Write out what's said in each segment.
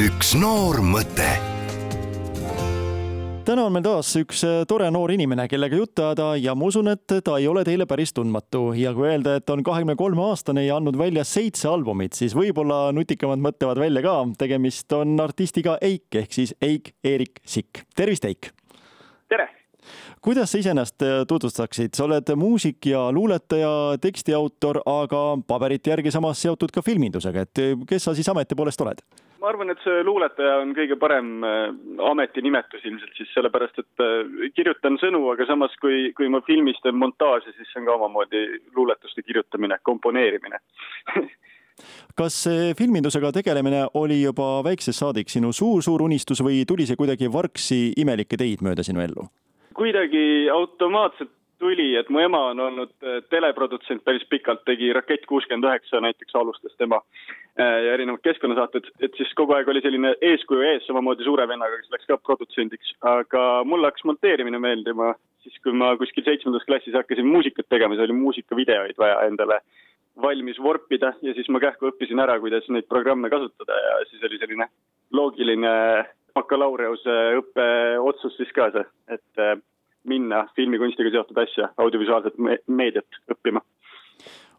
üks noor mõte täna on meil taas üks äh, tore noor inimene, kellega juttu ajada ja ma usun, et ta ei ole teile päris tundmatu ja kui öelda, et on kahekümne kolme aastane ja andnud välja seitse albumit, siis võib-olla nutikamad mõtlevad välja ka. tegemist on artistiga Eik ehk siis Eik Eerik Sikk. tervist, Eik! tere! kuidas sa iseennast äh, tutvustaksid, sa oled muusik ja luuletaja, tekstiautor, aga paberite järgi samas seotud ka filmindusega, et äh, kes sa siis ameti poolest oled? Ma arvan, et see luuletaja on kõige parem äh, ametinimetus ilmselt siis sellepärast, et kirjutan sõnu, aga samas, kui, kui ma filmis teen montaaži, siis see on ka omamoodi luuletuste kirjutamine, komponeerimine kas filmindusega tegelemine oli juba väiksest saadik sinu suur-suur unistus või tuli see kuidagi vargsi imelikke teid mööda sinu ellu? kuidagi automaatselt tuli, et mu ema on olnud äh, teleprodutsent päris pikalt, tegi Rakett kuuskümmend üheksa näiteks alustas tema äh, ja erinevad keskkonnasaated, et siis kogu aeg oli selline eeskuju ees, samamoodi suure vennaga, kes läks ka produtsendiks, aga mulle hakkas monteerimine meeldima siis, kui ma kuskil seitsmendas klassis hakkasin muusikat tegema, siis oli muusikavideoid vaja endale valmis vorpida ja siis ma kähku õppisin ära, kuidas neid programme kasutada ja siis oli selline loogiline bakalaureuse õppe otsus siis ka see, et äh, minna filmikunstiga seotud asja, audiovisuaalset meediat õppima.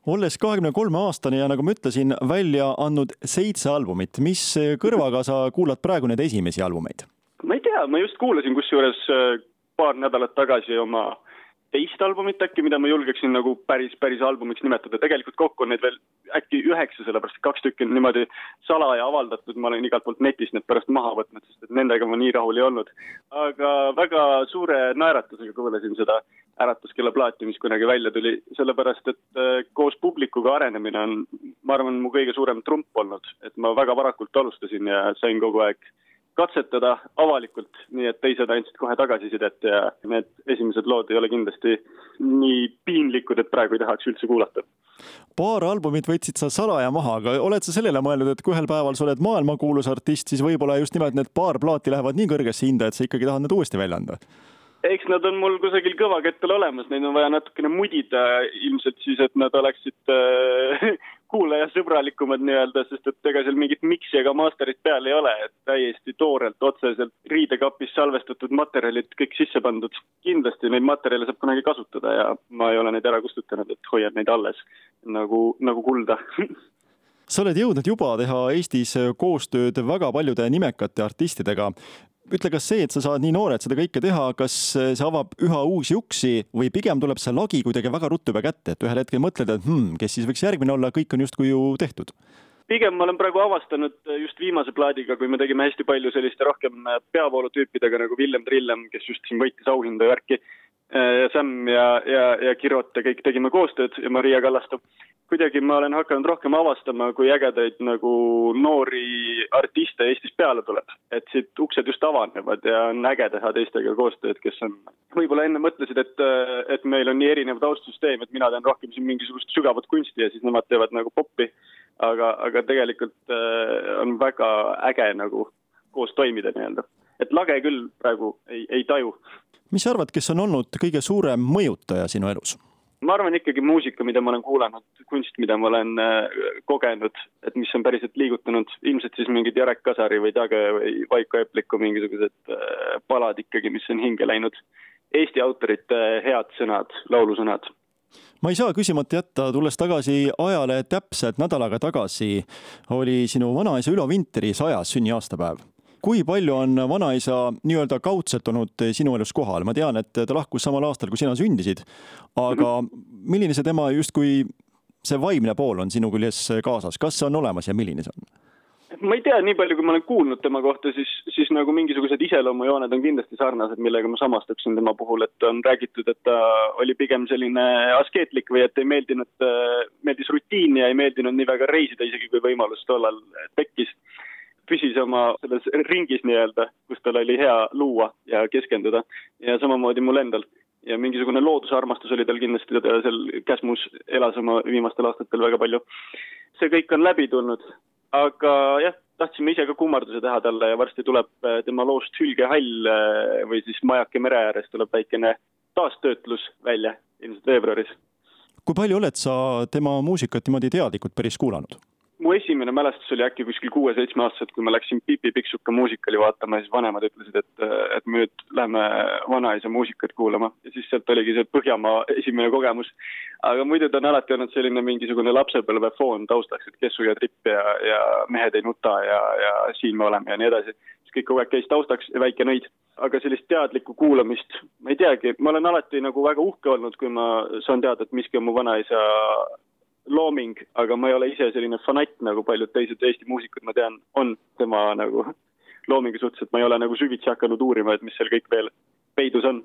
Olles kahekümne kolme aastane ja nagu ma ütlesin, välja andnud seitse albumit, mis kõrvaga sa kuulad praegu neid esimesi albumeid? ma ei tea, ma just kuulasin kusjuures äh, paar nädalat tagasi oma äh, teist albumit äkki, mida ma julgeksin nagu päris, päris albumiks nimetada, tegelikult kokku on neid veel äkki üheksa, sellepärast et kaks tükki on niimoodi salaja avaldatud, ma olen igalt poolt netist need pärast maha võtnud, sest et nendega ma nii rahul ei olnud. aga väga suure naeratusega kuulasin seda Äratuskella plaati, mis kunagi välja tuli, sellepärast et äh, koos publikuga arenemine on, ma arvan, mu kõige suurem trump olnud, et ma väga varakult alustasin ja sain kogu aeg katsetada avalikult, nii et teised andsid kohe tagasisidet ja need esimesed lood ei ole kindlasti nii piinlikud, et praegu ei tahaks üldse kuulata. paar albumit võtsid sa salaja maha, aga oled sa sellele mõelnud, et kui ühel päeval sa oled maailmakuulus artist, siis võib-olla just nimelt need paar plaati lähevad nii kõrgesse hinda, et sa ikkagi tahad need uuesti välja anda? Eks nad on mul kusagil kõvakettal olemas, neid on vaja natukene mudida ilmselt siis, et nad oleksid äh, kuulajasõbralikumad nii-öelda, sest et ega seal mingit miksi ega masterit peal ei ole, et täiesti toorelt, otseselt riidekapis salvestatud materjalid kõik sisse pandud. kindlasti neid materjale saab kunagi kasutada ja ma ei ole neid ära kustutanud, et hoian neid alles nagu, nagu kulda sa oled jõudnud juba teha Eestis koostööd väga paljude nimekate artistidega ütle, kas see, et sa saad nii noorelt seda kõike teha, kas see avab üha uusi uksi või pigem tuleb see lagi kuidagi väga ruttu juba kätte, et ühel hetkel mõtled, et hmm, kes siis võiks järgmine olla, kõik on justkui ju tehtud? pigem ma olen praegu avastanud just viimase plaadiga, kui me tegime hästi palju selliste rohkem peavoolutüüpidega nagu Villem Trillem, kes just siin võitis auhinda ja värki, Sam ja, ja, ja Kirot ja kõik tegime koostööd ja Maria Kallaste kuidagi ma olen hakanud rohkem avastama, kui ägedaid nagu noori artiste Eestis peale tuleb. et siit uksed just avanevad ja on äge teha teistega koostööd, kes on, võib-olla enne mõtlesid, et, et meil on nii erinev taustsüsteem, et mina teen rohkem siin mingisugust sügavat kunsti ja siis nemad teevad nagu popi. aga, aga tegelikult äh, on väga äge nagu koos toimida nii-öelda. et lage küll praegu ei, ei taju. Mis sa arvad, kes on olnud kõige suurem mõjutaja sinu elus? ma arvan ikkagi muusika, mida ma olen kuulanud, kunst, mida ma olen äh, kogenud, et mis on päriselt liigutanud, ilmselt siis mingid Jarek Kasari või Tage või Vaiko Epliku mingisugused äh, palad ikkagi, mis on hinge läinud. Eesti autorite head sõnad, laulusõnad ma ei saa küsimata jätta, tulles tagasi ajale täpselt nädal aega tagasi, oli sinu vanaisa Ülo Vinteri sajas sünniaastapäev kui palju on vanaisa nii-öelda kaudselt olnud sinu elus kohal, ma tean, et ta lahkus samal aastal, kui sina sündisid, aga milline see tema justkui see vaimne pool on sinu küljes kaasas, kas see on olemas ja milline see on? ma ei tea, nii palju, kui ma olen kuulnud tema kohta, siis, siis nagu mingisugused iseloomujooned on kindlasti sarnased, millega ma samastaksin tema puhul, et on räägitud, et ta oli pigem selline askeetlik või et ei meeldinud, meeldis rutiin ja ei meeldinud nii väga reisida, isegi kui võimalus tollal tekkis püsis oma selles ringis nii-öelda, kus tal oli hea luua ja keskenduda ja samamoodi mul endal. ja mingisugune loodusarmastus oli tal kindlasti, ta seal Käsmus elas oma viimastel aastatel väga palju. see kõik on läbi tulnud, aga jah, tahtsime ise ka kummarduse teha talle ja varsti tuleb äh, tema loost Hülgehall äh, või siis Majake mere ääres tuleb väikene taastöötlus välja, ilmselt veebruaris. kui palju oled sa tema muusikat niimoodi teadlikult päris kuulanud? Mu esimene mälestus oli äkki kuskil kuue-seitsmeaastaselt, kui ma läksin Pipi Pikksuka muusikali vaatama ja siis vanemad ütlesid, et, et me nüüd lähme vanaisa muusikat kuulama ja siis sealt oligi see Põhjamaa esimene kogemus. aga muidu ta on alati olnud selline mingisugune lapsepõlvefoon taustaks, et Kessu ja Tripp ja, ja Mehed ei nuta ja, ja Siin me oleme ja nii edasi. siis kõik kogu aeg käis taustaks Väike nõid. aga sellist teadlikku kuulamist, ma ei teagi, ma olen alati nagu väga uhke olnud, kui ma saan teada, et miski on mu vanaisa looming, aga ma ei ole ise selline fanatt nagu paljud teised Eesti muusikud, ma tean, on tema nagu loomingu suhtes, et ma ei ole nagu süvitsi hakanud uurima, et mis seal kõik veel peidus on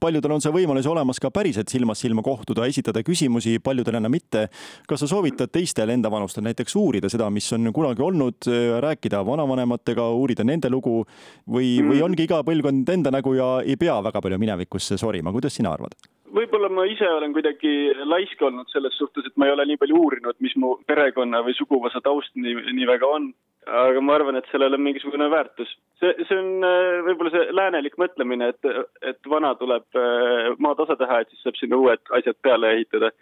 paljudel on see võimalus olemas ka päriselt silmast silma kohtuda, esitada küsimusi, paljudel enam mitte. kas sa soovitad teistel enda vanustel näiteks uurida seda, mis on kunagi olnud, rääkida vanavanematega, uurida nende lugu või mm., või ongi iga põlvkond enda nägu ja ei pea väga palju minevikusse sorima, kuidas sina arvad? Võib-olla ma ise olen kuidagi laisk olnud selles suhtes, et ma ei ole nii palju uurinud, mis mu perekonna või suguvõsa taust nii, nii väga on. aga ma arvan, et sellel on mingisugune väärtus. see, see on äh, võib-olla see läänelik mõtlemine, et, et vana tuleb äh, maa tasa teha, et siis saab sinna uued asjad peale ehitada.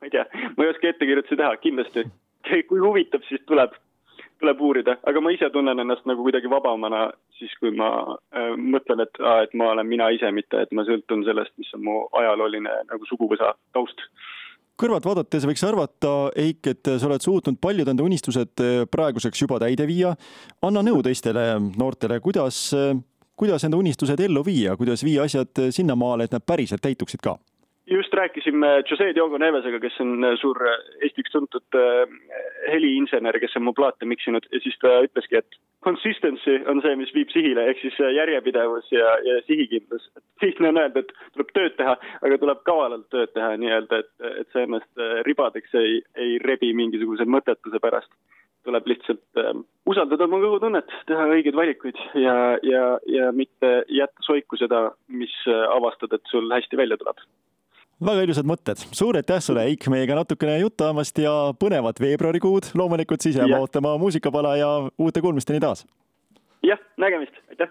ma ei tea, ma ei oska ettekirjutusi teha, kindlasti. kui huvitab, siis tuleb tuleb uurida, aga ma ise tunnen ennast nagu kuidagi vabamana siis, kui ma äh, mõtlen, et, et ma olen mina ise, mitte et ma sõltun sellest, mis on mu ajalooline nagu suguvõsa taust. Kõrvalt vaadates võiks arvata, Eik, et sa oled suutnud paljud enda unistused äh, praeguseks juba täide viia. anna nõu teistele noortele, kuidas, äh, kuidas enda unistused ellu viia, kuidas viia asjad sinnamaale, et nad päriselt täituksid ka just rääkisime Jose Diogo Nevesega, kes on äh, suur äh, Eesti üks tuntud äh, heliinsener, kes on mu plaate miksinud ja siis ta ütleski, et consistency on see, mis viib sihile, ehk siis järjepidevus ja, ja sihikindlus. lihtne on öelda, et tuleb tööd teha, aga tuleb kavalalt tööd teha nii-öelda, et, et sa ennast ribadeks ei, ei rebi mingisuguse mõttetuse pärast. tuleb lihtsalt äh, usaldada oma kõhutunnet, teha õigeid valikuid ja, ja, ja mitte jätta soiku seda, mis avastad, et sul hästi välja tuleb väga ilusad mõtted, suur aitäh sulle, Eik, meiega natukene juttu ajamast ja põnevat veebruarikuud. loomulikult siis jääme ootama muusikapala ja uute kuulmisteni taas. jah, nägemist, aitäh.